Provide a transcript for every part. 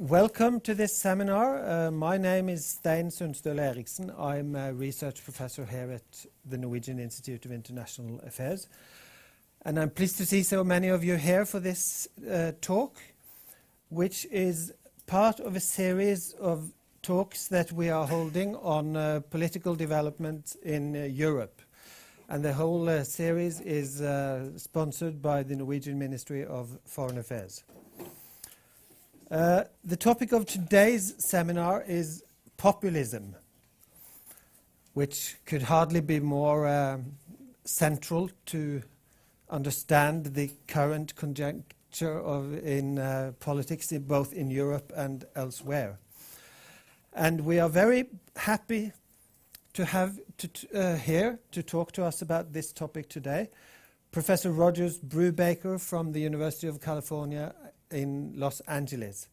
welcome to this seminar. Uh, my name is Stein Sundstøl Eriksen. I'm a research professor here at the Norwegian Institute of International Affairs. And I'm pleased to see so many of you here for this uh, talk, which is part of a series of talks that we are holding on uh, political development in uh, Europe. And the whole uh, series is uh, sponsored by the Norwegian Ministry of Foreign Affairs. Uh, the topic of today's seminar is populism, which could hardly be more um, central to understand the current conjuncture of in uh, politics, in both in Europe and elsewhere. And we are very happy to have to uh, here to talk to us about this topic today, Professor Rogers Brubaker from the University of California in Los Angeles,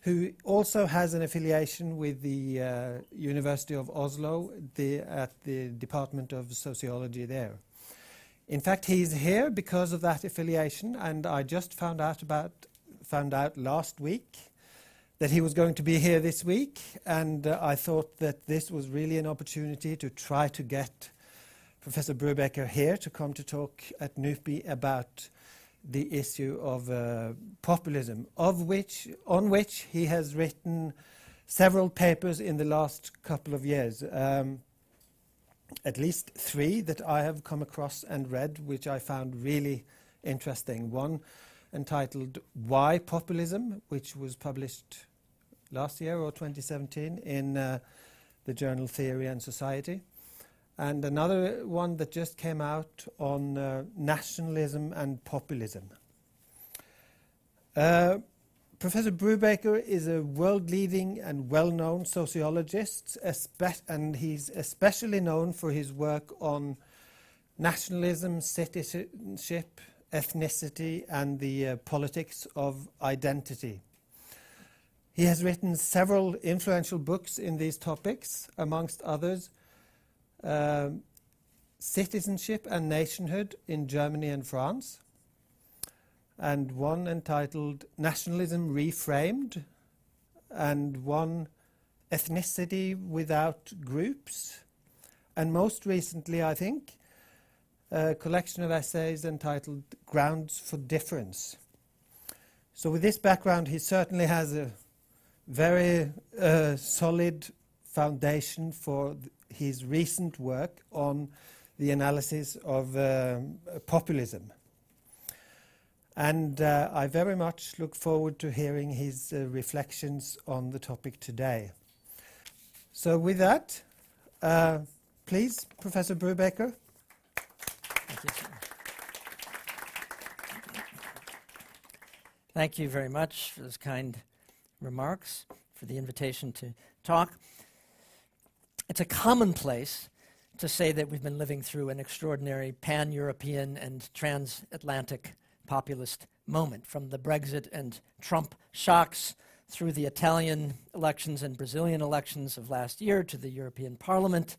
who also has an affiliation with the uh, University of Oslo the, at the Department of Sociology there. In fact, he's here because of that affiliation, and I just found out about found out last week that he was going to be here this week, and uh, I thought that this was really an opportunity to try to get Professor Brubaker here to come to talk at NUPI about the issue of uh, populism, of which, on which he has written several papers in the last couple of years. Um, at least three that I have come across and read, which I found really interesting. One entitled Why Populism, which was published last year or 2017 in uh, the journal Theory and Society and another one that just came out on uh, nationalism and populism. Uh, Professor Brubaker is a world leading and well known sociologist, and he's especially known for his work on nationalism, citizenship, ethnicity, and the uh, politics of identity. He has written several influential books in these topics, amongst others um, citizenship and nationhood in Germany and France, and one entitled Nationalism Reframed, and one Ethnicity Without Groups, and most recently, I think, a collection of essays entitled Grounds for Difference. So, with this background, he certainly has a very uh, solid foundation for his recent work on the analysis of uh, populism. And uh, I very much look forward to hearing his uh, reflections on the topic today. So, with that, uh, please, Professor Brubaker. Thank you, Thank you very much for those kind remarks, for the invitation to talk. It's a commonplace to say that we've been living through an extraordinary pan European and transatlantic populist moment from the Brexit and Trump shocks through the Italian elections and Brazilian elections of last year to the European Parliament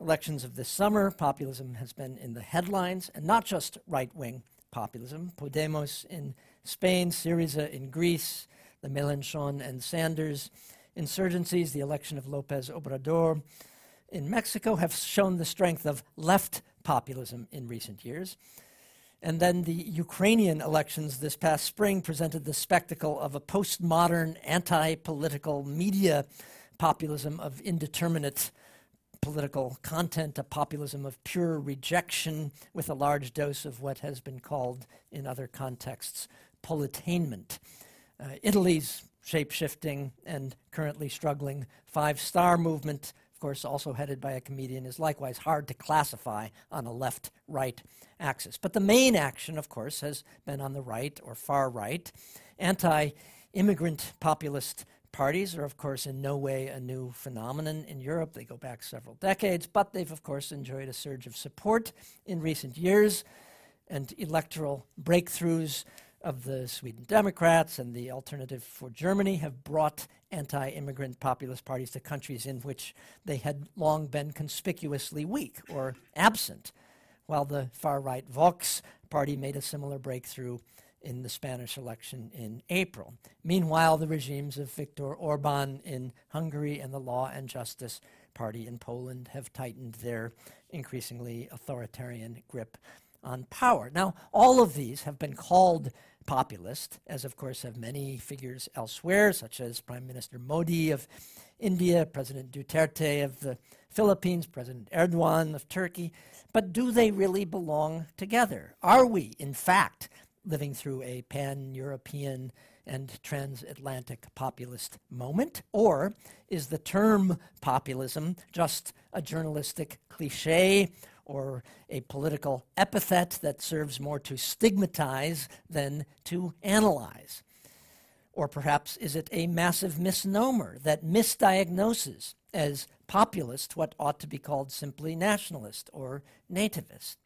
elections of this summer. Populism has been in the headlines, and not just right wing populism. Podemos in Spain, Syriza in Greece, the Mélenchon and Sanders insurgencies, the election of Lopez Obrador in Mexico have shown the strength of left populism in recent years. And then the Ukrainian elections this past spring presented the spectacle of a postmodern anti political media populism of indeterminate political content, a populism of pure rejection with a large dose of what has been called in other contexts politainment. Uh, Italy's shape shifting and currently struggling Five Star Movement, of course, also headed by a comedian, is likewise hard to classify on a left right axis. But the main action, of course, has been on the right or far right. Anti immigrant populist parties are, of course, in no way a new phenomenon in Europe. They go back several decades, but they've, of course, enjoyed a surge of support in recent years and electoral breakthroughs of the Sweden Democrats and the Alternative for Germany have brought anti immigrant populist parties to countries in which they had long been conspicuously weak or absent, while the far right Vox party made a similar breakthrough in the Spanish election in April. Meanwhile, the regimes of Viktor Orban in Hungary and the Law and Justice Party in Poland have tightened their increasingly authoritarian grip on power. Now, all of these have been called populist, as of course have many figures elsewhere, such as Prime Minister Modi of India, President Duterte of the Philippines, President Erdogan of Turkey. But do they really belong together? Are we, in fact, living through a pan European and transatlantic populist moment? Or is the term populism just a journalistic cliche or a political epithet that serves more to stigmatize than to analyze? Or perhaps is it a massive misnomer that misdiagnoses as populist what ought to be called simply nationalist or nativist?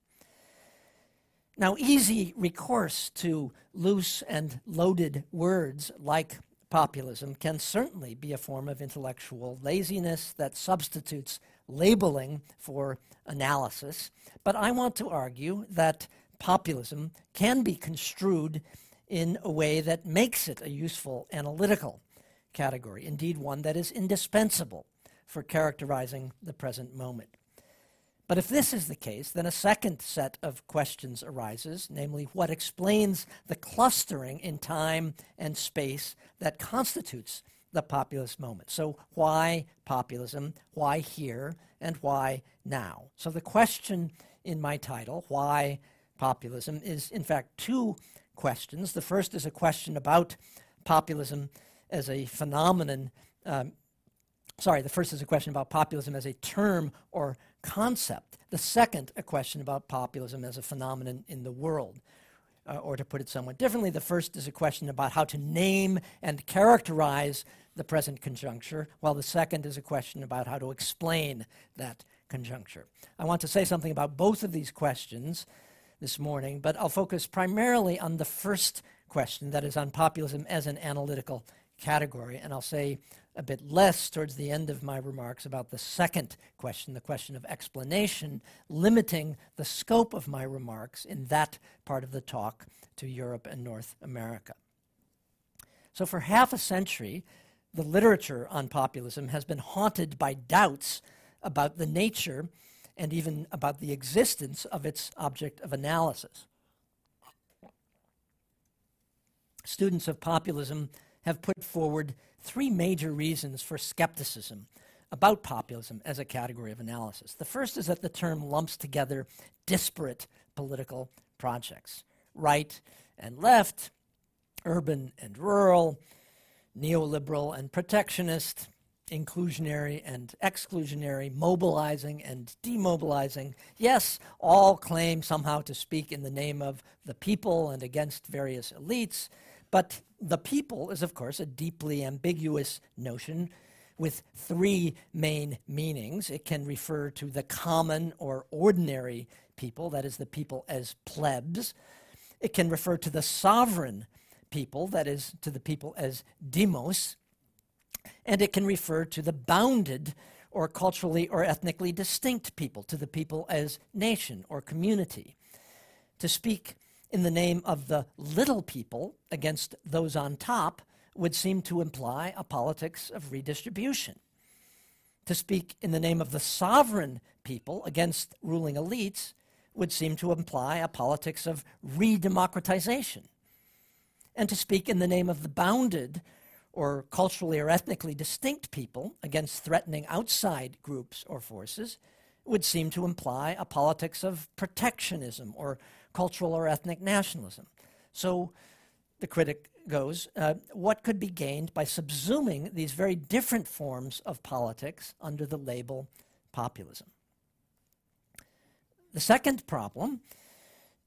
Now, easy recourse to loose and loaded words like populism can certainly be a form of intellectual laziness that substitutes labeling for analysis, but I want to argue that populism can be construed in a way that makes it a useful analytical category, indeed, one that is indispensable for characterizing the present moment. But if this is the case, then a second set of questions arises, namely, what explains the clustering in time and space that constitutes the populist moment? So, why populism? Why here? And why now? So, the question in my title, Why Populism, is in fact two questions. The first is a question about populism as a phenomenon. Um, sorry, the first is a question about populism as a term or concept. The second, a question about populism as a phenomenon in the world. Uh, or to put it somewhat differently, the first is a question about how to name and characterize the present conjuncture, while the second is a question about how to explain that conjuncture. I want to say something about both of these questions this morning, but I'll focus primarily on the first question, that is, on populism as an analytical category, and I'll say a bit less towards the end of my remarks about the second question, the question of explanation, limiting the scope of my remarks in that part of the talk to Europe and North America. So, for half a century, the literature on populism has been haunted by doubts about the nature and even about the existence of its object of analysis. Students of populism have put forward three major reasons for skepticism about populism as a category of analysis. The first is that the term lumps together disparate political projects right and left, urban and rural, neoliberal and protectionist, inclusionary and exclusionary, mobilizing and demobilizing. Yes, all claim somehow to speak in the name of the people and against various elites, but the people is, of course, a deeply ambiguous notion with three main meanings. It can refer to the common or ordinary people, that is, the people as plebs. It can refer to the sovereign people, that is, to the people as demos. And it can refer to the bounded or culturally or ethnically distinct people, to the people as nation or community. To speak in the name of the little people against those on top would seem to imply a politics of redistribution. To speak in the name of the sovereign people against ruling elites would seem to imply a politics of redemocratization. And to speak in the name of the bounded or culturally or ethnically distinct people against threatening outside groups or forces would seem to imply a politics of protectionism or cultural or ethnic nationalism. So the critic goes, uh, what could be gained by subsuming these very different forms of politics under the label populism? The second problem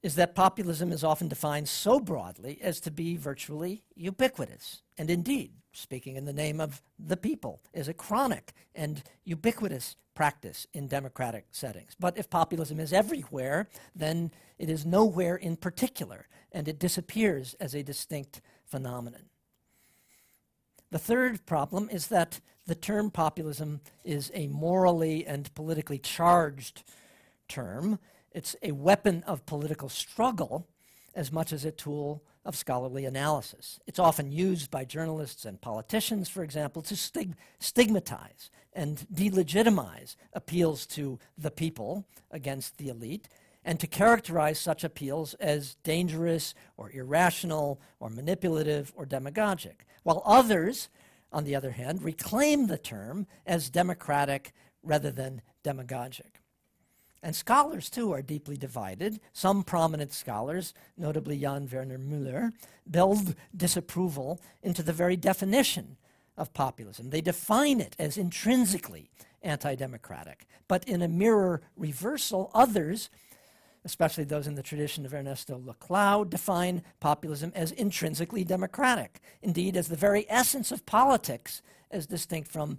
is that populism is often defined so broadly as to be virtually ubiquitous. And indeed, speaking in the name of the people, is a chronic and ubiquitous practice in democratic settings. But if populism is everywhere, then it is nowhere in particular, and it disappears as a distinct phenomenon. The third problem is that the term populism is a morally and politically charged term. It's a weapon of political struggle as much as a tool of scholarly analysis. It's often used by journalists and politicians, for example, to stig- stigmatize and delegitimize appeals to the people against the elite, and to characterize such appeals as dangerous or irrational or manipulative or demagogic, while others, on the other hand, reclaim the term as democratic rather than demagogic. And scholars, too, are deeply divided. Some prominent scholars, notably Jan Werner Müller, build disapproval into the very definition of populism. They define it as intrinsically anti democratic. But in a mirror reversal, others, especially those in the tradition of Ernesto Laclau, define populism as intrinsically democratic, indeed, as the very essence of politics, as distinct from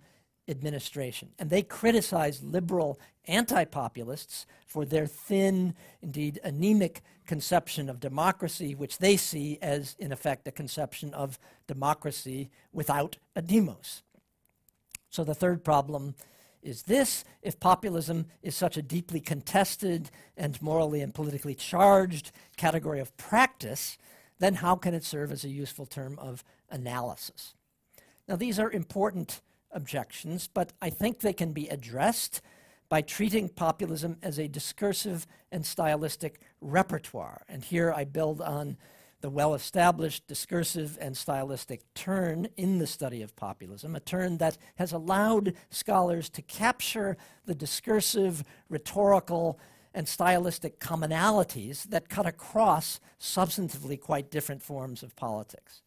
administration. And they criticize liberal anti populists for their thin, indeed anemic conception of democracy, which they see as, in effect, a conception of democracy without a demos. So the third problem is this if populism is such a deeply contested and morally and politically charged category of practice, then how can it serve as a useful term of analysis? Now, these are important objections, but I think they can be addressed by treating populism as a discursive and stylistic repertoire. And here I build on the well established discursive and stylistic turn in the study of populism, a turn that has allowed scholars to capture the discursive, rhetorical, and stylistic commonalities that cut across substantively quite different forms of politics.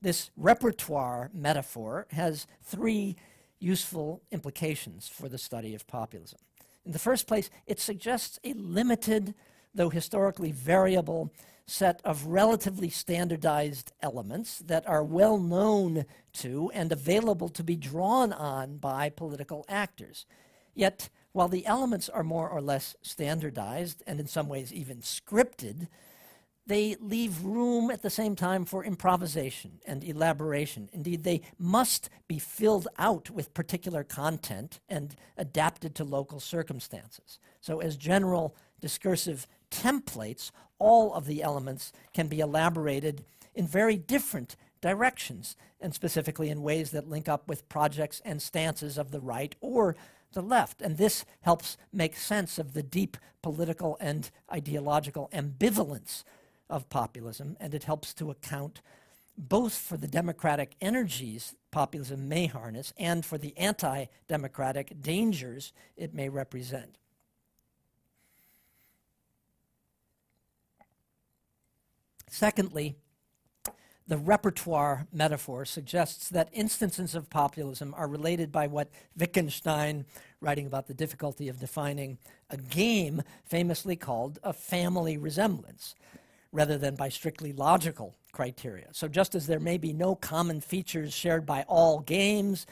This repertoire metaphor has three useful implications for the study of populism. In the first place, it suggests a limited, though historically variable, set of relatively standardized elements that are well known to and available to be drawn on by political actors. Yet, while the elements are more or less standardized and in some ways even scripted, they leave room at the same time for improvisation and elaboration. Indeed, they must be filled out with particular content and adapted to local circumstances. So, as general discursive templates, all of the elements can be elaborated in very different directions, and specifically in ways that link up with projects and stances of the right or the left. And this helps make sense of the deep political and ideological ambivalence of populism, and it helps to account both for the democratic energies populism may harness and for the anti democratic dangers it may represent. Secondly, the repertoire metaphor suggests that instances of populism are related by what Wittgenstein, writing about the difficulty of defining a game, famously called a family resemblance rather than by strictly logical criteria. So, just as there may be no common features shared by all games,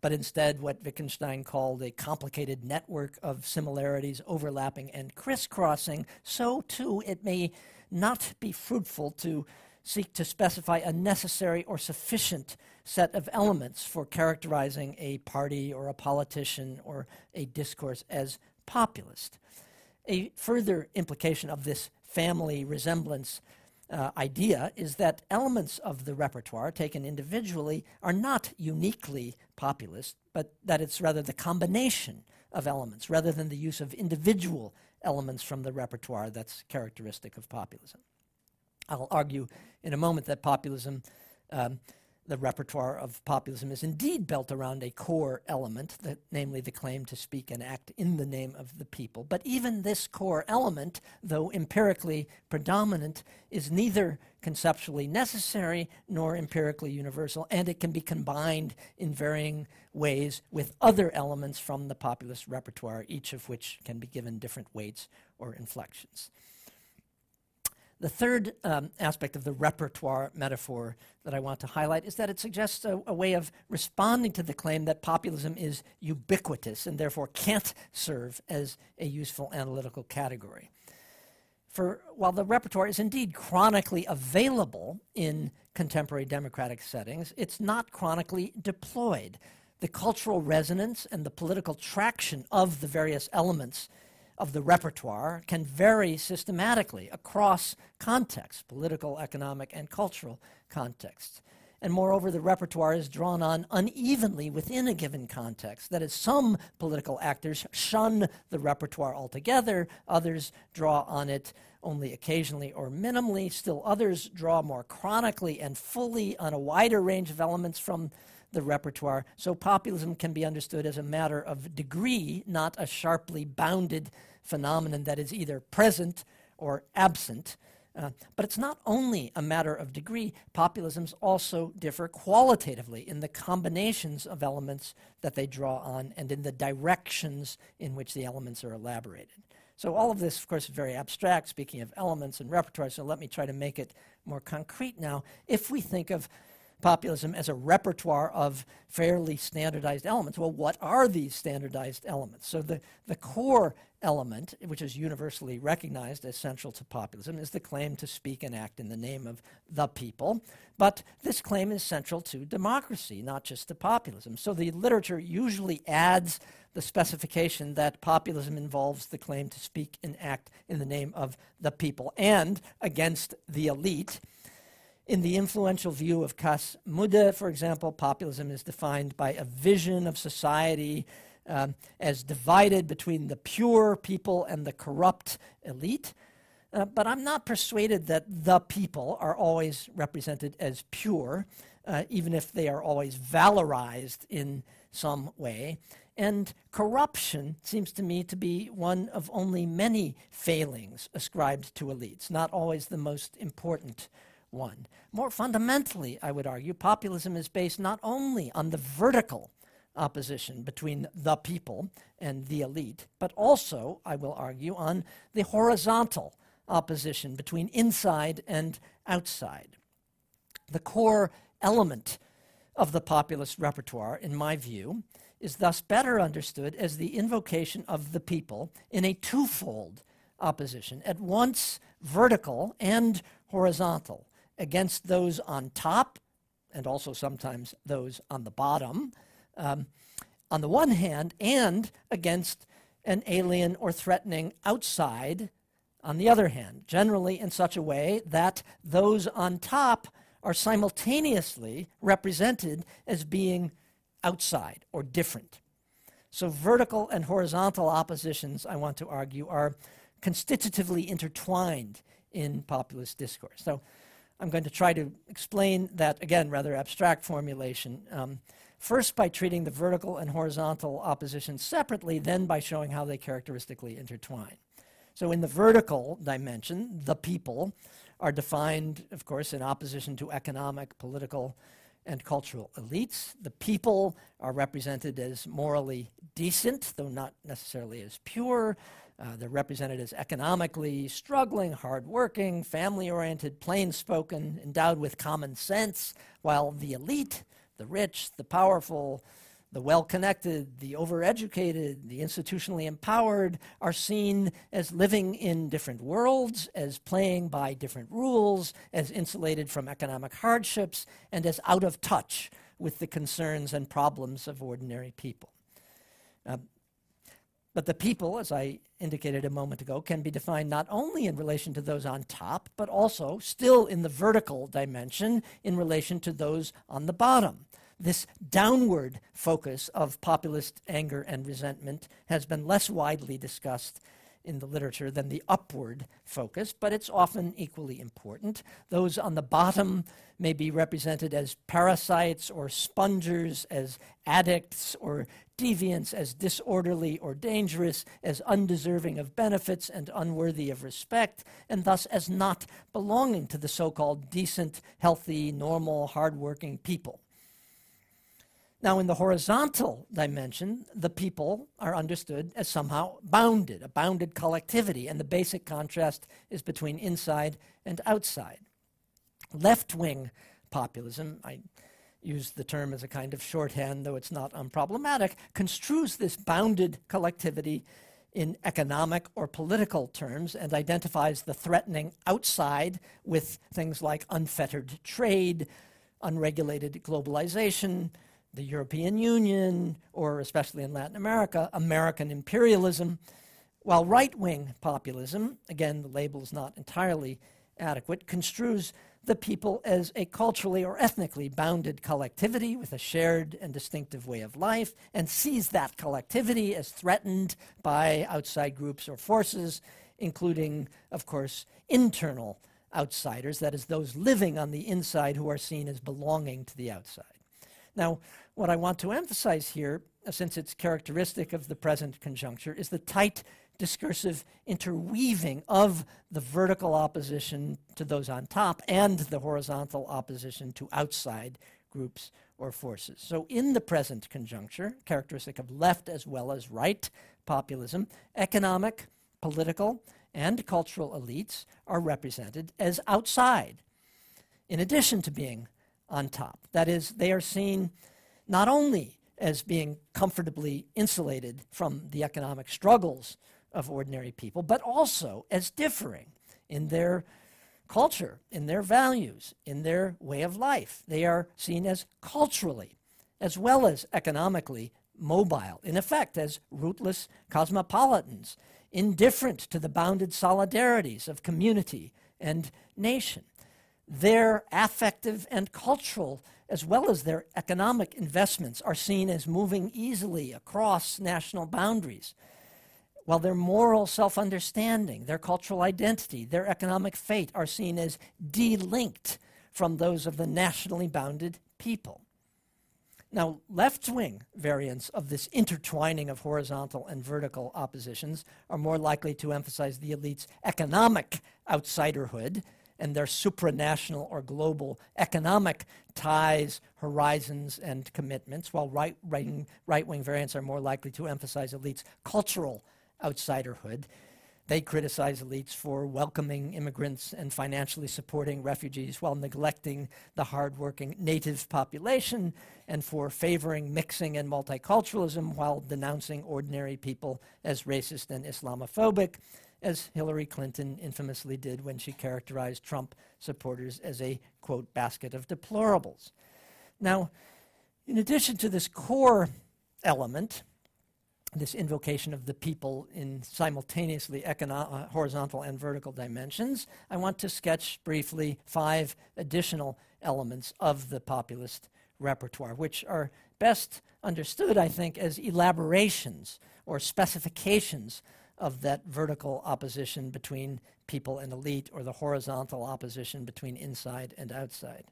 but instead what Wittgenstein called a complicated network of similarities overlapping and crisscrossing, so too it may not be fruitful to seek to specify a necessary or sufficient set of elements for characterizing a party or a politician or a discourse as populist. A further implication of this family resemblance uh, idea is that elements of the repertoire, taken individually, are not uniquely populist, but that it's rather the combination of elements rather than the use of individual elements from the repertoire that's characteristic of populism. I'll argue in a moment that populism um, the repertoire of populism is indeed built around a core element, that, namely the claim to speak and act in the name of the people. But even this core element, though empirically predominant, is neither conceptually necessary nor empirically universal, and it can be combined in varying ways with other elements from the populist repertoire, each of which can be given different weights or inflections. The third um, aspect of the repertoire metaphor that I want to highlight is that it suggests a, a, way of responding to the claim that populism is ubiquitous and therefore can't serve as a useful analytical category. For while the repertoire is indeed chronically available in contemporary democratic settings, it's not chronically deployed. The cultural resonance and the political traction of the various elements of the repertoire can vary systematically across contexts, political, economic, and cultural contexts. And moreover, the repertoire is drawn on unevenly within a given context. That is, some political actors shun the repertoire altogether, others draw on it only occasionally or minimally, still others draw more chronically and fully on a wider range of elements from the repertoire. So populism can be understood as a matter of degree, not a sharply bounded phenomenon that is either present or absent. Uh, but it's not only a matter of degree, populisms also differ qualitatively in the combinations of elements that they draw on and in the directions in which the elements are elaborated. So, all of this, of course, is very abstract, speaking of elements and repertoire, so let me try to make it more concrete now. If we think of populism as a repertoire of fairly standardized elements. Well, what are these standardized elements? So the, the core element, which is universally recognized as central to populism, is the claim to speak and act in the name of the people. But this claim is central to democracy, not just to populism. So the literature usually adds the specification that populism involves the claim to speak and act in the name of the people and against the elite. In the influential view of Cas Mudde, for example, populism is defined by a vision of society um, as divided between the pure people and the corrupt elite. Uh, but I'm not persuaded that the people are always represented as pure, uh, even if they are always valorized in some way. And corruption seems to me to be one of only many failings ascribed to elites, not always the most important one. More fundamentally, I would argue, populism is based not only on the vertical opposition between the people and the elite, but also, I will argue, on the horizontal opposition between inside and outside. The core element of the populist repertoire, in my view, is thus better understood as the invocation of the people in a twofold opposition, at once vertical and horizontal against those on top and also sometimes those on the bottom, um, on the one hand, and against an alien or threatening outside on the other hand, generally in such a way that those on top are simultaneously represented as being outside or different. So, vertical and horizontal oppositions, I want to argue, are constitutively intertwined in populist discourse. So, I'm going to try to explain that, again, rather abstract formulation. Um, first, by treating the vertical and horizontal opposition separately, then by showing how they characteristically intertwine. So, in the vertical dimension, the people are defined, of course, in opposition to economic, political, and cultural elites. The people are represented as morally decent, though not necessarily as pure. Uh, they're represented as economically struggling, hardworking, family oriented, plain spoken, endowed with common sense, while the elite, the rich, the powerful, the well connected, the overeducated, the institutionally empowered are seen as living in different worlds, as playing by different rules, as insulated from economic hardships, and as out of touch with the concerns and problems of ordinary people. Uh, but the people, as I indicated a moment ago, can be defined not only in relation to those on top, but also still in the vertical dimension in relation to those on the bottom. This downward focus of populist anger and resentment has been less widely discussed in the literature than the upward focus, but it's often equally important. Those on the bottom may be represented as parasites or spongers, as addicts or deviants, as disorderly or dangerous, as undeserving of benefits and unworthy of respect, and thus as not belonging to the so called decent, healthy, normal, hardworking people. Now, in the horizontal dimension, the people are understood as somehow bounded, a bounded collectivity, and the basic contrast is between inside and outside. Left wing populism, I use the term as a kind of shorthand, though it's not unproblematic, construes this bounded collectivity in economic or political terms and identifies the threatening outside with things like unfettered trade, unregulated globalization, the European Union, or especially in Latin America, American imperialism, While right wing populism, again, the label is not entirely adequate, construes the people as a culturally or ethnically bounded collectivity with a shared and distinctive way of life, and sees that collectivity as threatened by outside groups or forces, including, of course, internal outsiders, that is, those living on the inside who are seen as belonging to the outside. Now, what I want to emphasize here, since it's characteristic of the present conjuncture, is the tight discursive interweaving of the vertical opposition to those on top and the horizontal opposition to outside groups or forces. So, in the present conjuncture, characteristic of left as well as right populism, economic, political, and cultural elites are represented as outside, in addition to being on top. That is, they are seen not only as being comfortably insulated from the economic struggles of ordinary people, but also as differing in their culture, in their values, in their way of life. They are seen as culturally as well as economically mobile, in effect, as rootless cosmopolitans, indifferent to the bounded solidarities of community and nation. Their affective and cultural, as well as their economic investments, are seen as moving easily across national boundaries while their moral self understanding, their cultural identity, their economic fate are seen as delinked from those of the nationally bounded people. Now, left wing variants of this intertwining of horizontal and vertical oppositions are more likely to emphasize the elite's economic outsiderhood and their supranational or global economic ties, horizons, and commitments, while right wing variants are more likely to emphasize elites' cultural outsiderhood. They criticize elites for welcoming immigrants and financially supporting refugees while neglecting the hardworking native population and for favoring mixing and multiculturalism while denouncing ordinary people as racist and Islamophobic, as Hillary Clinton infamously did when she characterized Trump supporters as a, quote, basket of deplorables. Now, in addition to this core element, this invocation of the people in simultaneously uh, horizontal and vertical dimensions, I want to sketch briefly five additional elements of the populist repertoire, which are best understood, I think, as elaborations or specifications of that vertical opposition between people and elite or the horizontal opposition between inside and outside.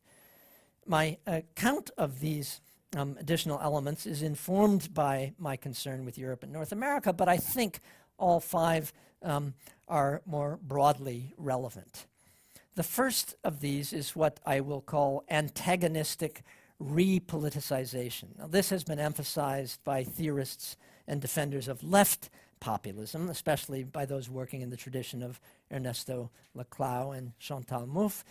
My account of these um, additional elements is informed by my concern with Europe and North America, but I think all five um, are more broadly relevant. The first of these is what I will call antagonistic repoliticization. Now, this has been emphasized by theorists and defenders of left populism, especially by those working in the tradition of Ernesto Laclau and Chantal Mouffe.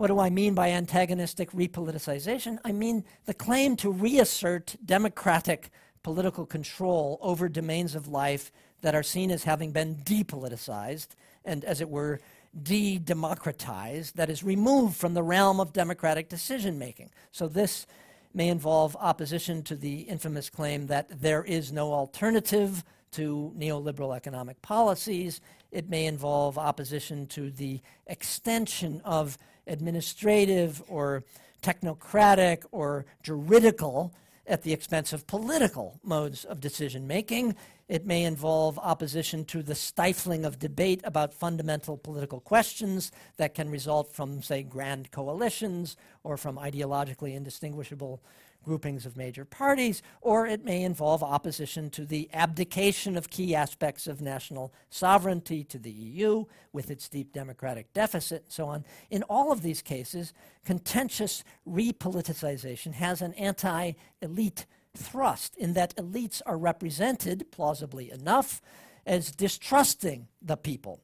What do I mean by antagonistic repoliticization? I mean the claim to reassert democratic political control over domains of life that are seen as having been depoliticized and, as it were, de democratized, that is, removed from the realm of democratic decision making. So, this may involve opposition to the infamous claim that there is no alternative to neoliberal economic policies. It may involve opposition to the extension of administrative or technocratic or juridical at the expense of political modes of decision making. It may involve opposition to the stifling of debate about fundamental political questions that can result from, say, grand coalitions or from ideologically indistinguishable groupings of major parties, or it may involve opposition to the abdication of key aspects of national sovereignty to the EU with its deep democratic deficit and so on. In all of these cases, contentious repoliticization has an anti elite thrust in that elites are represented, plausibly enough, as distrusting the people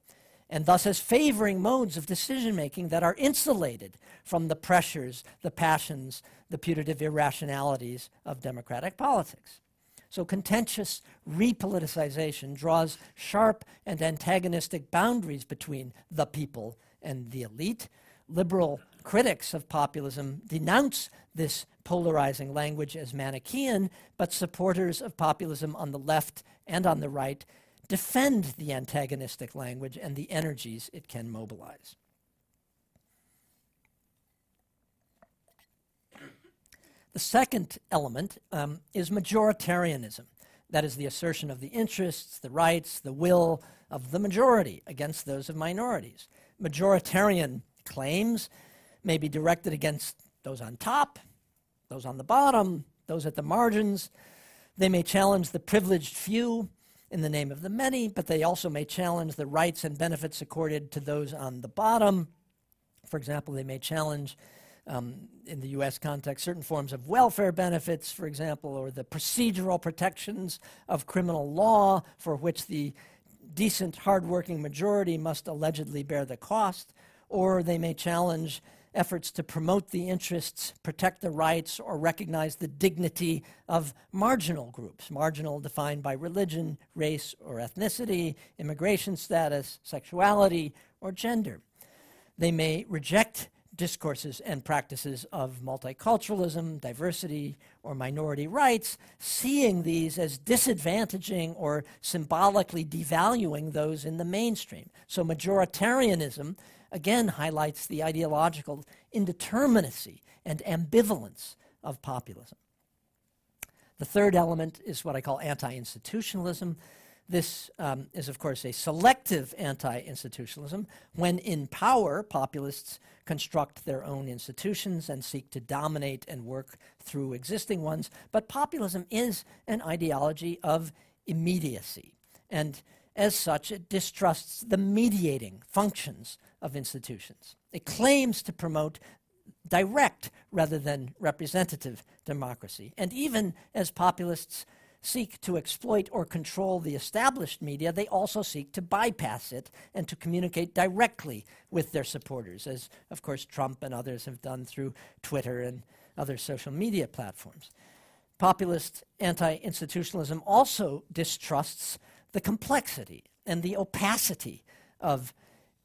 and thus as favoring modes of decision making that are insulated from the pressures, the passions, the putative irrationalities of democratic politics. So, contentious repoliticization draws sharp and antagonistic boundaries between the people and the elite. Liberal critics of populism denounce this polarizing language as Manichaean, but supporters of populism on the left and on the right defend the antagonistic language and the energies it can mobilize. The second element um, is majoritarianism. That is the assertion of the interests, the rights, the will of the majority against those of minorities. Majoritarian claims may be directed against those on top, those on the bottom, those at the margins. They may challenge the privileged few in the name of the many, but they also may challenge the rights and benefits accorded to those on the bottom. For example, they may challenge um, in the US context, certain forms of welfare benefits, for example, or the procedural protections of criminal law for which the decent, hardworking majority must allegedly bear the cost, or they may challenge efforts to promote the interests, protect the rights, or recognize the dignity of marginal groups, marginal defined by religion, race, or ethnicity, immigration status, sexuality, or gender. They may reject discourses and practices of multiculturalism, diversity, or minority rights, seeing these as disadvantaging or symbolically devaluing those in the mainstream. So, majoritarianism again highlights the ideological indeterminacy and ambivalence of populism. The third element is what I call anti institutionalism. This um, is, of course, a selective anti institutionalism. When in power, populists construct their own institutions and seek to dominate and work through existing ones. But populism is an ideology of immediacy. And as such, it distrusts the mediating functions of institutions. It claims to promote direct rather than representative democracy. And even as populists seek to exploit or control the established media, they also seek to bypass it and to communicate directly with their supporters, as, of course, Trump and others have done through Twitter and other social media platforms. Populist anti institutionalism also distrusts the complexity and the opacity of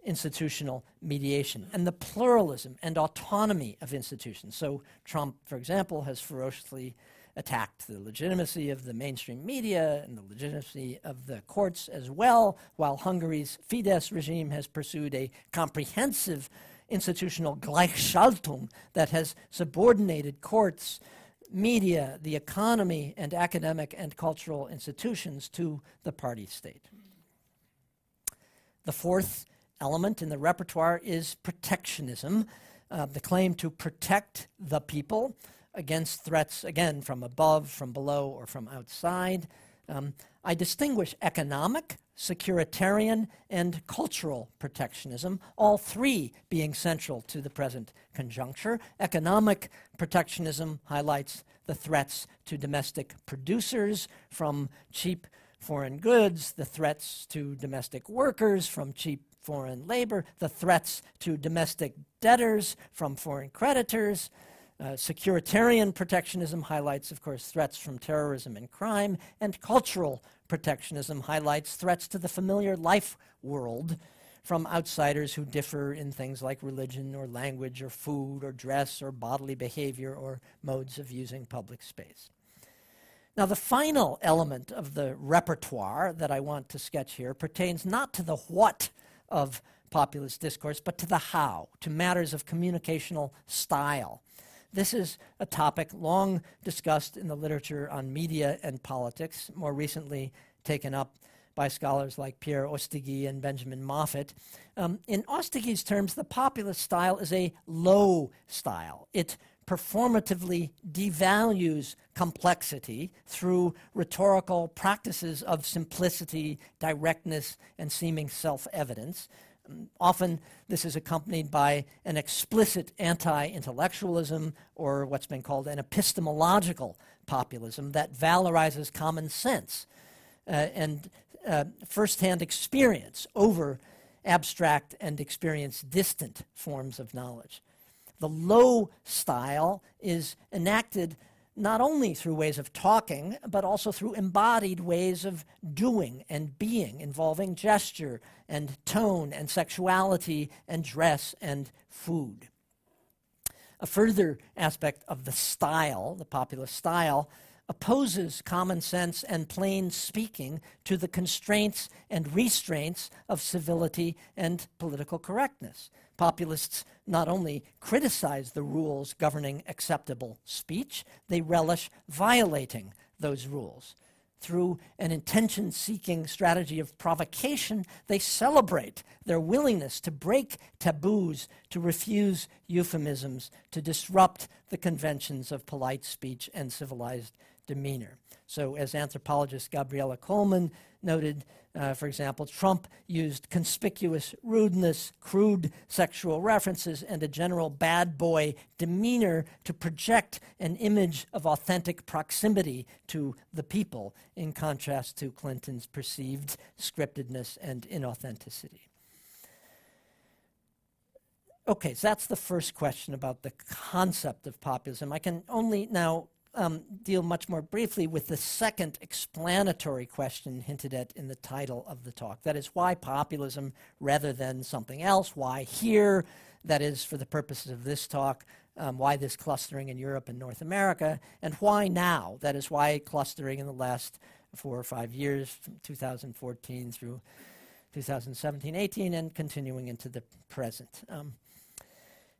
institutional mediation and the pluralism and autonomy of institutions. So, Trump, for example, has ferociously attacked the legitimacy of the mainstream media and the legitimacy of the courts as well, while Hungary's Fidesz regime has pursued a comprehensive institutional Gleichschaltung that has subordinated courts, media, the economy, and academic and cultural institutions to the party state. The fourth element in the repertoire is protectionism, uh, the claim to protect the people against threats, again, from above, from below, or from outside. Um, I distinguish economic, securitarian, and cultural protectionism, all three being central to the present conjuncture. Economic protectionism highlights the threats to domestic producers from cheap foreign goods, the threats to domestic workers from cheap foreign labor, the threats to domestic debtors from foreign creditors. Uh, securitarian protectionism highlights, of course, threats from terrorism and crime, and cultural protectionism highlights threats to the familiar life world from outsiders who differ in things like religion or language or food or dress or bodily behavior or modes of using public space. Now, the final element of the repertoire that I want to sketch here pertains not to the what of populist discourse, but to the how, to matters of communicational style. This is a topic long discussed in the literature on media and politics, more recently taken up by scholars like Pierre Ostiguy and Benjamin Moffitt. Um, in Ostiguy's terms, the populist style is a low style. It performatively devalues complexity through rhetorical practices of simplicity, directness, and seeming self evidence. Often, this is accompanied by an explicit anti intellectualism or what's been called an epistemological populism that valorizes common sense uh, and uh, firsthand experience over abstract and experience distant forms of knowledge. The low style is enacted not only through ways of talking, but also through embodied ways of doing and being, involving gesture and tone and sexuality and dress and food. A further aspect of the style, the popular style, opposes common sense and plain speaking to the constraints and restraints of civility and political correctness. Populists not only criticize the rules governing acceptable speech, they relish violating those rules. Through an intention seeking strategy of provocation, they celebrate their willingness to break taboos, to refuse euphemisms, to disrupt the conventions of polite speech and civilized demeanor. So, as anthropologist Gabriella Coleman noted, uh, for example, Trump used conspicuous rudeness, crude sexual references, and a general bad boy demeanor to project an image of authentic proximity to the people, in contrast to Clinton's perceived scriptedness and inauthenticity. Okay, so that's the first question about the concept of populism. I can only now um, deal much more briefly with the second explanatory question hinted at in the title of the talk. That is, why populism rather than something else? Why here? That is, for the purposes of this talk, um, why this clustering in Europe and North America? And why now? That is, why clustering in the last four or five years, from 2014 through 2017 18, and continuing into the present. Um,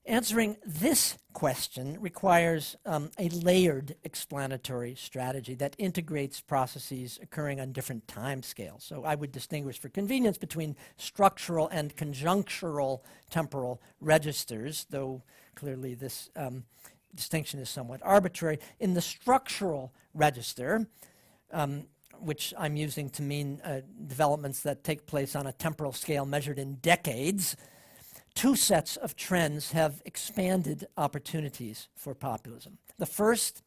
Answering this question requires um, a layered explanatory strategy that integrates processes occurring on different time scales. So I would distinguish for convenience between structural and conjunctural temporal registers, though clearly this um, distinction is somewhat arbitrary. In the structural register, um, which I'm using to mean uh, developments that take place on a temporal scale measured in decades, two sets of trends have expanded opportunities for populism. The first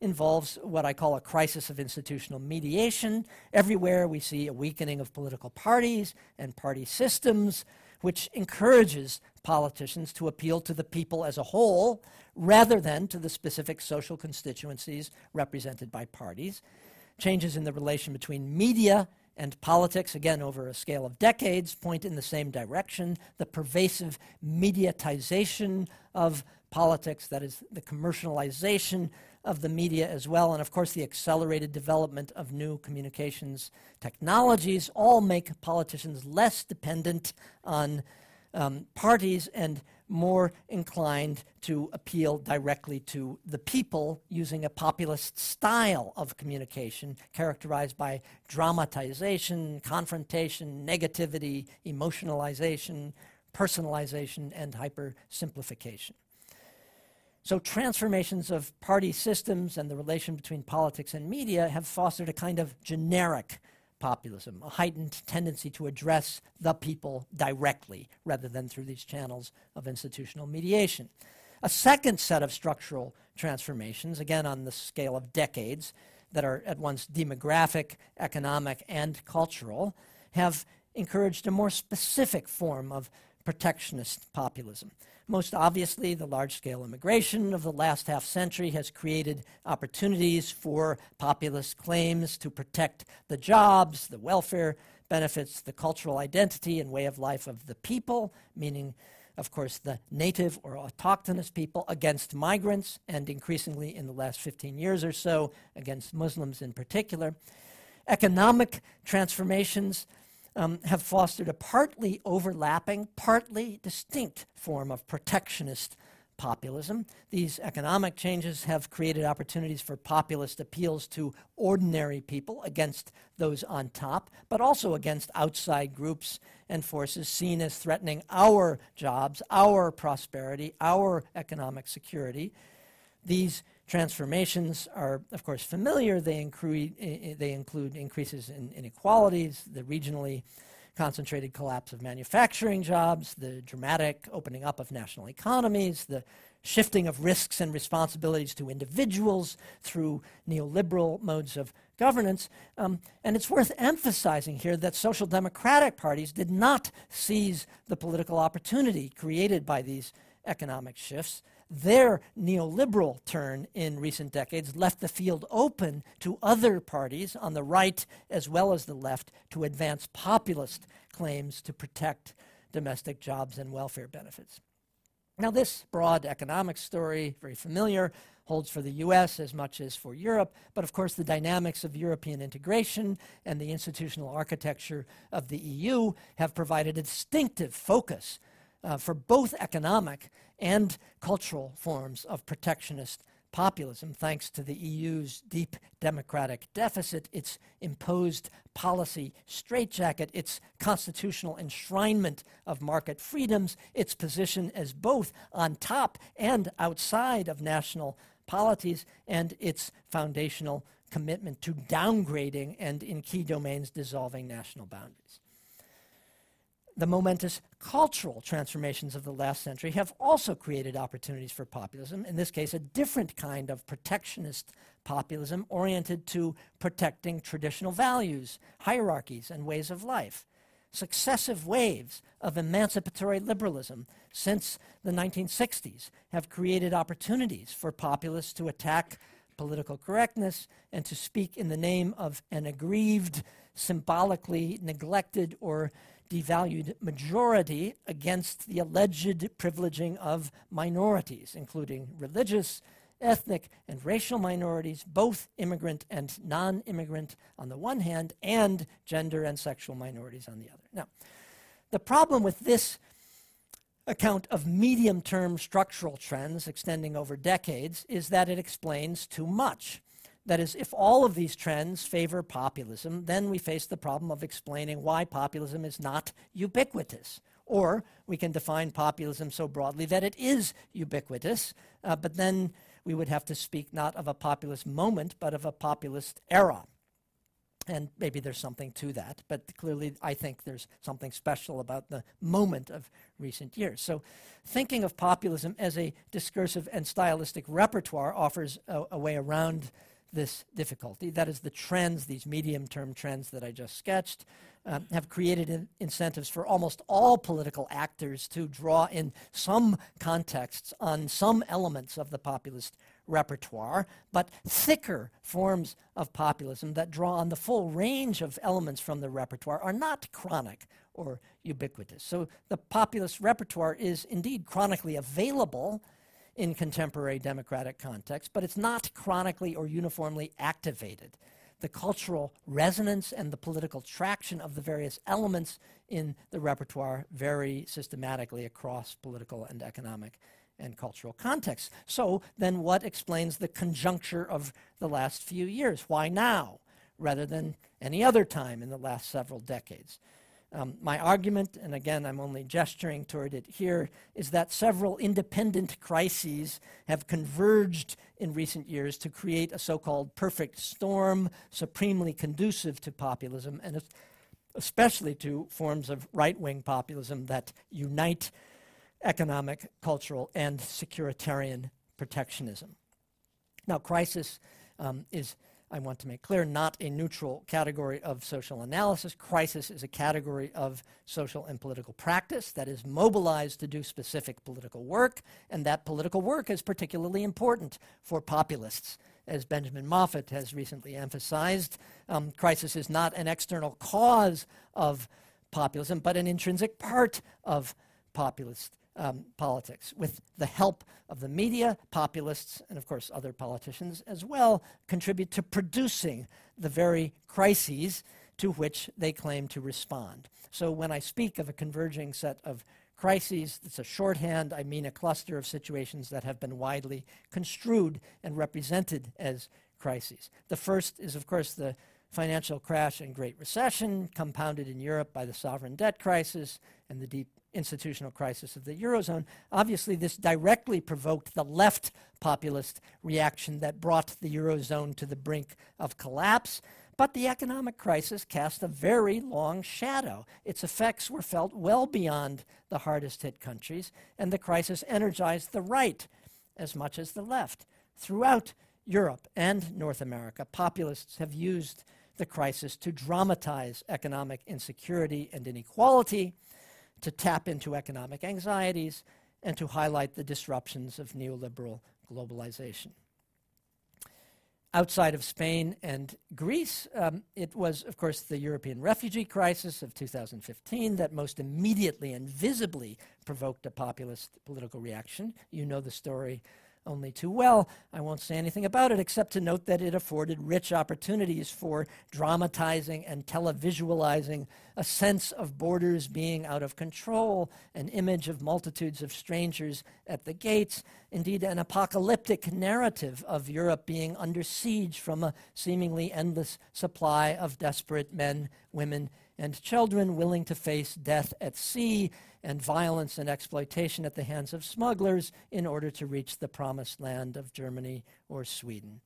involves what I call a crisis of institutional mediation. Everywhere we see a weakening of political parties and party systems, which encourages politicians to appeal to the people as a whole rather than to the specific social constituencies represented by parties. Changes in the relation between media and politics, again over a scale of decades, point in the same direction. The pervasive mediatization of politics, that is, the commercialization of the media as well, and of course, the accelerated development of new communications technologies all make politicians less dependent on um, parties and more inclined to appeal directly to the people using a populist style of communication characterized by dramatization, confrontation, negativity, emotionalization, personalization, and hypersimplification. So, transformations of party systems and the relation between politics and media have fostered a kind of generic populism, a heightened tendency to address the people directly rather than through these channels of institutional mediation. A second set of structural transformations, again on the scale of decades, that are at once demographic, economic, and cultural, have encouraged a more specific form of protectionist populism. Most obviously, the large scale immigration of the last half century has created opportunities for populist claims to protect the jobs, the welfare benefits, the cultural identity and way of life of the people, meaning, of course, the native or autochthonous people against migrants, and increasingly in the last 15 years or so against Muslims in particular. Economic transformations um, have fostered a partly overlapping, partly distinct form of protectionist populism. These economic changes have created opportunities for populist appeals to ordinary people against those on top, but also against outside groups and forces seen as threatening our jobs, our prosperity, our economic security. These transformations are, of course, familiar. They, incre- they include increases in inequalities, the regionally concentrated collapse of manufacturing jobs, the dramatic opening up of national economies, the shifting of risks and responsibilities to individuals through neoliberal modes of governance. Um, and it's worth emphasizing here that social democratic parties did not seize the political opportunity created by these economic shifts. Their neoliberal turn in recent decades left the field open to other parties on the right as well as the left to advance populist claims to protect domestic jobs and welfare benefits. Now, this broad economic story, very familiar, holds for the US as much as for Europe, but of course, the dynamics of European integration and the institutional architecture of the EU have provided a distinctive focus uh, for both economic and cultural forms of protectionist populism, thanks to the EU's deep democratic deficit, its imposed policy straitjacket, its constitutional enshrinement of market freedoms, its position as both on top and outside of national polities, and its foundational commitment to downgrading and, in key domains, dissolving national boundaries the momentous cultural transformations of the last century have also created opportunities for populism, in this case, a different kind of protectionist populism oriented to protecting traditional values, hierarchies, and ways of life. Successive waves of emancipatory liberalism since the 1960s have created opportunities for populists to attack political correctness and to speak in the name of an aggrieved, symbolically neglected, or devalued majority against the alleged privileging of minorities, including religious, ethnic, and racial minorities, both immigrant and non immigrant on the one hand, and gender and sexual minorities on the other. Now, the problem with this account of medium term structural trends extending over decades is that it explains too much. That is, if all of these trends favor populism, then we face the problem of explaining why populism is not ubiquitous. Or we can define populism so broadly that it is ubiquitous, uh, but then we would have to speak not of a populist moment, but of a populist era. And maybe there's something to that, but clearly I think there's something special about the moment of recent years. So, thinking of populism as a discursive and stylistic repertoire offers a, a way around this difficulty. That is, the trends, these medium term trends that I just sketched, um, have created in incentives for almost all political actors to draw in some contexts on some elements of the populist repertoire, but thicker forms of populism that draw on the full range of elements from the repertoire are not chronic or ubiquitous. So the populist repertoire is indeed chronically available in contemporary democratic context, but it's not chronically or uniformly activated. The cultural resonance and the political traction of the various elements in the repertoire vary systematically across political and economic and cultural contexts. So, then what explains the conjuncture of the last few years? Why now, rather than any other time in the last several decades? Um, my argument, and again, I'm only gesturing toward it here, is that several independent crises have converged in recent years to create a so called perfect storm, supremely conducive to populism, and especially to forms of right wing populism that unite economic, cultural, and securitarian protectionism. Now, crisis um, is I want to make clear, not a neutral category of social analysis. Crisis is a category of social and political practice that is mobilized to do specific political work, and that political work is particularly important for populists. As Benjamin Moffitt has recently emphasized, um, crisis is not an external cause of populism, but an intrinsic part of populist um, politics. With the help of the media, populists, and of course other politicians as well, contribute to producing the very crises to which they claim to respond. So when I speak of a converging set of crises, it's a shorthand. I mean a cluster of situations that have been widely construed and represented as crises. The first is, of course, the financial crash and Great Recession, compounded in Europe by the sovereign debt crisis and the deep institutional crisis of the Eurozone. Obviously, this directly provoked the left populist reaction that brought the Eurozone to the brink of collapse. But the economic crisis cast a very long shadow. Its effects were felt well beyond the hardest hit countries, and the crisis energized the right as much as the left. Throughout Europe and North America, populists have used the crisis to dramatize economic insecurity and inequality to tap into economic anxieties and to highlight the disruptions of neoliberal globalization. outside of Spain and Greece, um, it was, of course, the European refugee crisis of 2015 that most immediately and visibly provoked a populist political reaction. You know the story only too well. I won't say anything about it except to note that it afforded rich opportunities for dramatizing and televisualizing a sense of borders being out of control, an image of multitudes of strangers at the gates, indeed, an apocalyptic narrative of Europe being under siege from a seemingly endless supply of desperate men, women, and children willing to face death at sea and violence and exploitation at the hands of smugglers in order to reach the promised land of Germany or Sweden.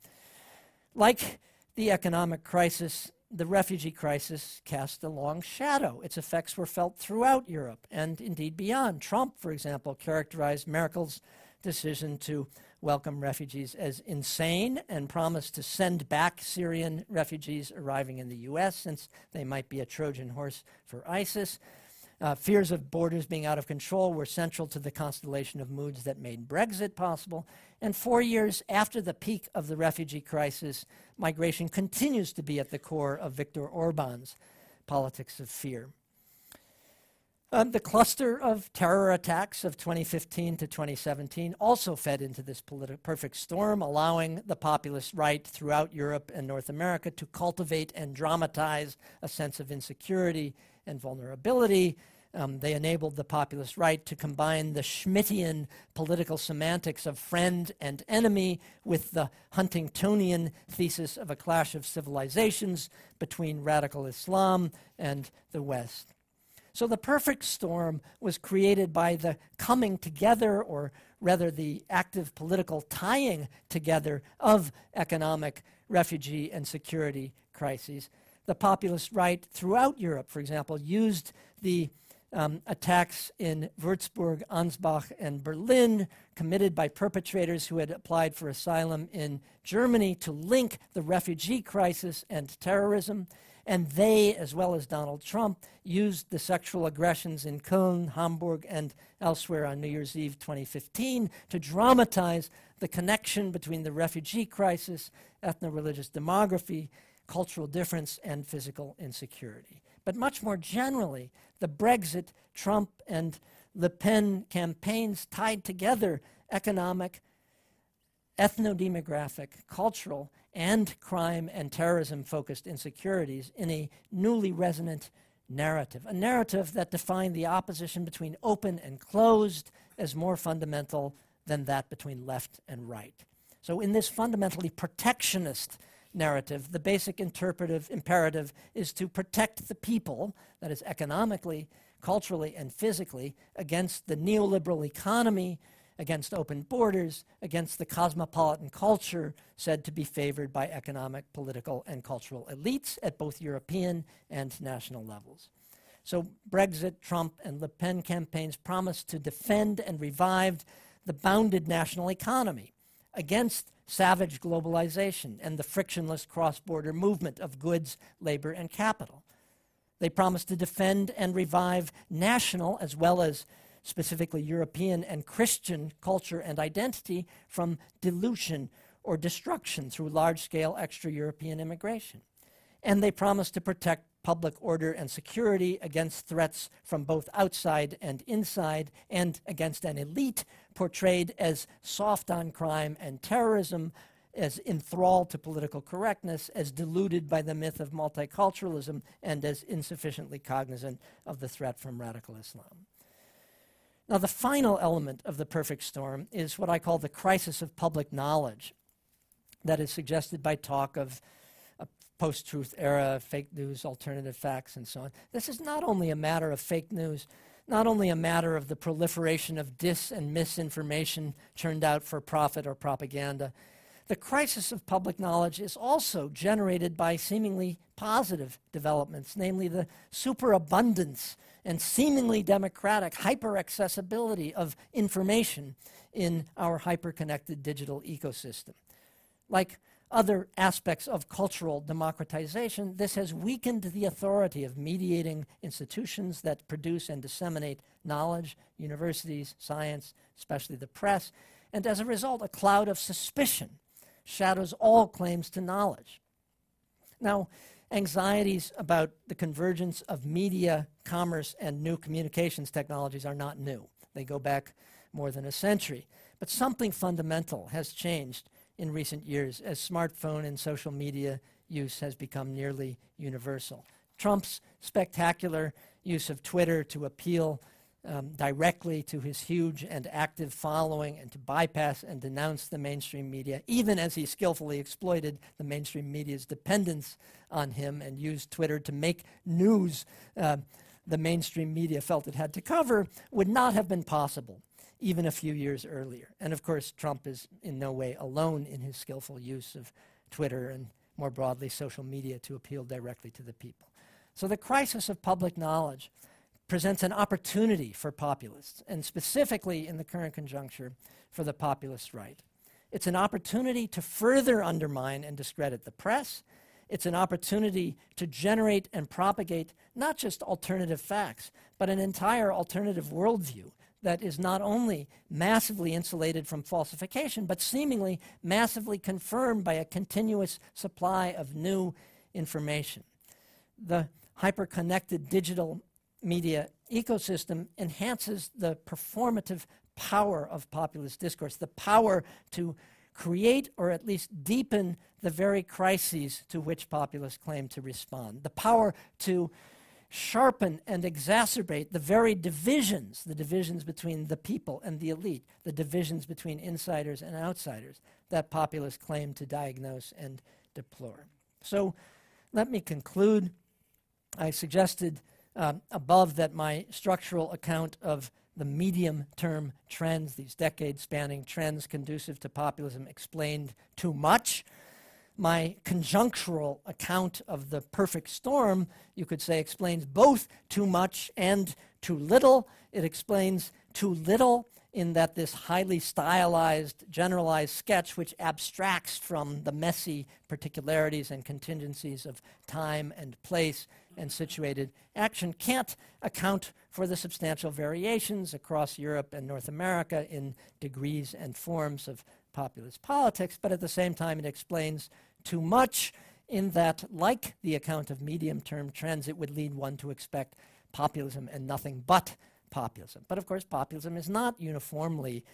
Like the economic crisis, the refugee crisis cast a long shadow. Its effects were felt throughout Europe and indeed beyond. Trump, for example, characterized Merkel's decision to welcome refugees as insane and promised to send back Syrian refugees arriving in the U.S. since they might be a Trojan horse for ISIS. Uh, fears of borders being out of control were central to the constellation of moods that made Brexit possible. And four years after the peak of the refugee crisis, migration continues to be at the core of Viktor Orban's politics of fear. Um, the cluster of terror attacks of 2015 to 2017 also fed into this politi- perfect storm, allowing the populist right throughout Europe and North America to cultivate and dramatize a sense of insecurity and vulnerability. Um, they enabled the populist right to combine the Schmittian political semantics of friend and enemy with the Huntingtonian thesis of a clash of civilizations between radical Islam and the West. So the perfect storm was created by the coming together, or rather the active political tying together of economic, refugee, and security crises. The populist right throughout Europe, for example, used the um, attacks in Würzburg, Ansbach, and Berlin, committed by perpetrators who had applied for asylum in Germany, to link the refugee crisis and terrorism. And they, as well as Donald Trump, used the sexual aggressions in Köln, Hamburg, and elsewhere on New Year's Eve 2015 to dramatize the connection between the refugee crisis, ethno religious demography, cultural difference, and physical insecurity. But much more generally, the Brexit, Trump, and Le Pen campaigns tied together economic, ethno demographic, cultural, and crime and terrorism focused insecurities in a newly resonant narrative, a narrative that defined the opposition between open and closed as more fundamental than that between left and right. So, in this fundamentally protectionist narrative, the basic interpretive imperative is to protect the people, that is, economically, culturally, and physically, against the neoliberal economy against open borders, against the cosmopolitan culture said to be favored by economic, political, and cultural elites at both European and national levels. So Brexit, Trump, and Le Pen campaigns promised to defend and revive the bounded national economy against savage globalization and the frictionless cross border movement of goods, labor, and capital. They promised to defend and revive national as well as specifically European and Christian culture and identity, from dilution or destruction through large scale extra European immigration. And they promised to protect public order and security against threats from both outside and inside, and against an elite portrayed as soft on crime and terrorism, as enthralled to political correctness, as deluded by the myth of multiculturalism, and as insufficiently cognizant of the threat from radical Islam. Now, the final element of the perfect storm is what I call the crisis of public knowledge that is suggested by talk of post truth era, fake news, alternative facts, and so on. This is not only a matter of fake news, not only a matter of the proliferation of dis and misinformation turned out for profit or propaganda. The crisis of public knowledge is also generated by seemingly positive developments, namely the superabundance and seemingly democratic hyper accessibility of information in our hyper connected digital ecosystem. Like other aspects of cultural democratization, this has weakened the authority of mediating institutions that produce and disseminate knowledge, universities, science, especially the press, and as a result, a cloud of suspicion shadows all claims to knowledge. Now, anxieties about the convergence of media, commerce, and new communications technologies are not new. They go back more than a century. But something fundamental has changed in recent years as smartphone and social media use has become nearly universal. Trump's spectacular use of Twitter to appeal um, directly to his huge and active following and to bypass and denounce the mainstream media, even as he skillfully exploited the mainstream media's dependence on him and used Twitter to make news uh, the mainstream media felt it had to cover, would not have been possible even a few years earlier. And of course, Trump is in no way alone in his skillful use of Twitter and more broadly social media to appeal directly to the people. So the crisis of public knowledge presents an opportunity for populists, and specifically in the current conjuncture for the populist right. It's an opportunity to further undermine and discredit the press. It's an opportunity to generate and propagate not just alternative facts, but an entire alternative worldview that is not only massively insulated from falsification, but seemingly massively confirmed by a continuous supply of new information. The hyper-connected digital media ecosystem enhances the performative power of populist discourse, the power to create or at least deepen the very crises to which populists claim to respond, the power to sharpen and exacerbate the very divisions, the divisions between the people and the elite, the divisions between insiders and outsiders that populists claim to diagnose and deplore. So let me conclude. I suggested um, above that my structural account of the medium term trends, these decade spanning trends conducive to populism, explained too much. My conjunctural account of the perfect storm, you could say, explains both too much and too little. It explains too little in that this highly stylized, generalized sketch, which abstracts from the messy particularities and contingencies of time and place and situated action, can't account for the substantial variations across Europe and North America in degrees and forms of populist politics, but at the same time, it explains too much in that, like the account of medium term trends, it would lead one to expect populism and nothing but populism. But of course, populism is not uniformly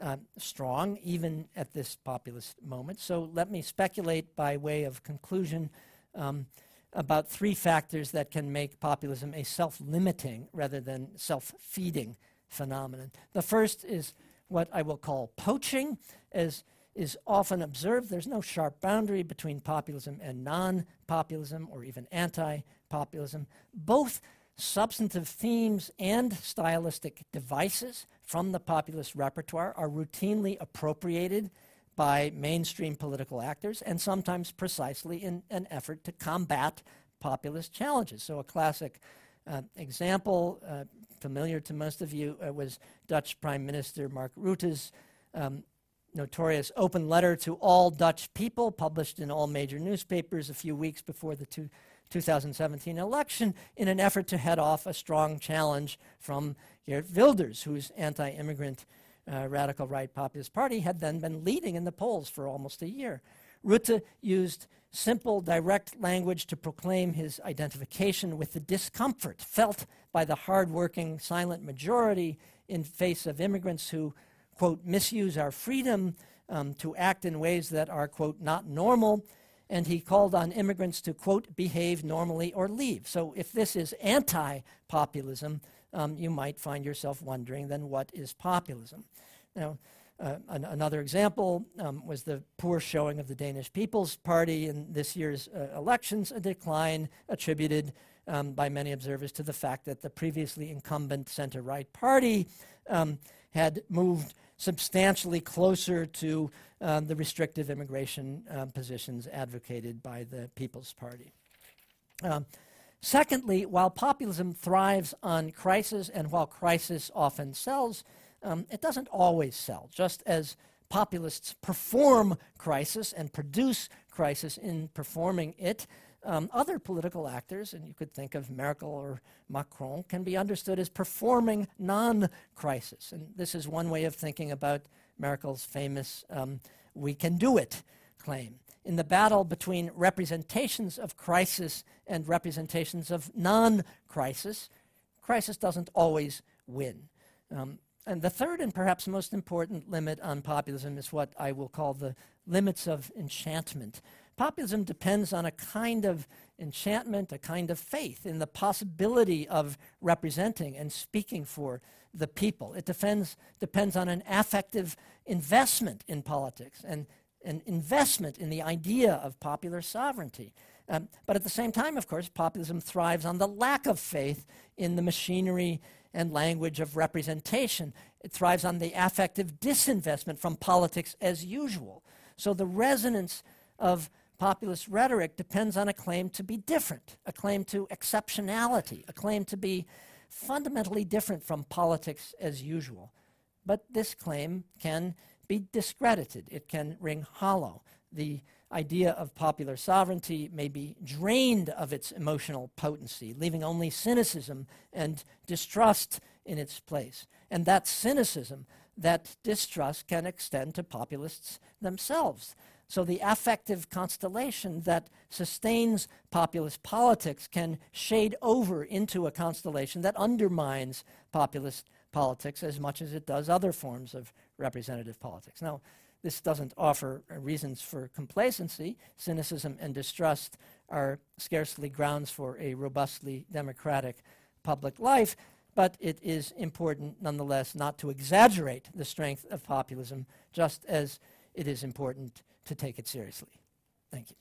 uh, strong, even at this populist moment. So let me speculate by way of conclusion um, about three factors that can make populism a self limiting rather than self feeding phenomenon. The first is what I will call poaching, as is often observed. There's no sharp boundary between populism and non populism or even anti populism. Both substantive themes and stylistic devices from the populist repertoire are routinely appropriated by mainstream political actors and sometimes precisely in an effort to combat populist challenges. So, a classic uh, example, uh, familiar to most of you, uh, was Dutch Prime Minister Mark Rutte's um, notorious open letter to all Dutch people, published in all major newspapers a few weeks before the two 2017 election in an effort to head off a strong challenge from Geert Wilders, whose anti immigrant uh, radical right populist party had then been leading in the polls for almost a year. Rutte used simple, direct language to proclaim his identification with the discomfort felt by the hardworking, silent majority in face of immigrants who, quote, misuse our freedom um, to act in ways that are, quote, not normal and he called on immigrants to, quote, behave normally or leave. So if this is anti populism, um, you might find yourself wondering then what is populism? Now, uh, an, another example um, was the poor showing of the Danish People's Party in this year's uh, elections, a decline attributed um, by many observers to the fact that the previously incumbent center right party um, had moved substantially closer to um, the restrictive immigration um, positions advocated by the People's Party. Um, secondly, while populism thrives on crisis and while crisis often sells, um, it doesn't always sell. Just as populists perform crisis and produce crisis in performing it, um, other political actors, and you could think of Merkel or Macron, can be understood as performing non crisis. And this is one way of thinking about Merkel's famous um, we can do it claim. In the battle between representations of crisis and representations of non crisis, crisis doesn't always win. Um, and the third and perhaps most important limit on populism is what I will call the limits of enchantment. Populism depends on a kind of enchantment, a kind of faith in the possibility of representing and speaking for the people. It defends, depends on an affective investment in politics and an investment in the idea of popular sovereignty. Um, but at the same time, of course, populism thrives on the lack of faith in the machinery and language of representation. It thrives on the affective disinvestment from politics as usual. So the resonance of populist rhetoric depends on a claim to be different, a claim to exceptionality, a claim to be fundamentally different from politics as usual. But this claim can be discredited, it can ring hollow. The idea of popular sovereignty may be drained of its emotional potency, leaving only cynicism and distrust in its place. And that cynicism, that distrust, can extend to populists themselves. So the affective constellation that sustains populist politics can shade over into a constellation that undermines populist politics as much as it does other forms of representative politics. Now, this doesn't offer reasons for complacency. Cynicism and distrust are scarcely grounds for a robustly democratic public life, but it is important nonetheless not to exaggerate the strength of populism, just as it is important to take it seriously. Thank you.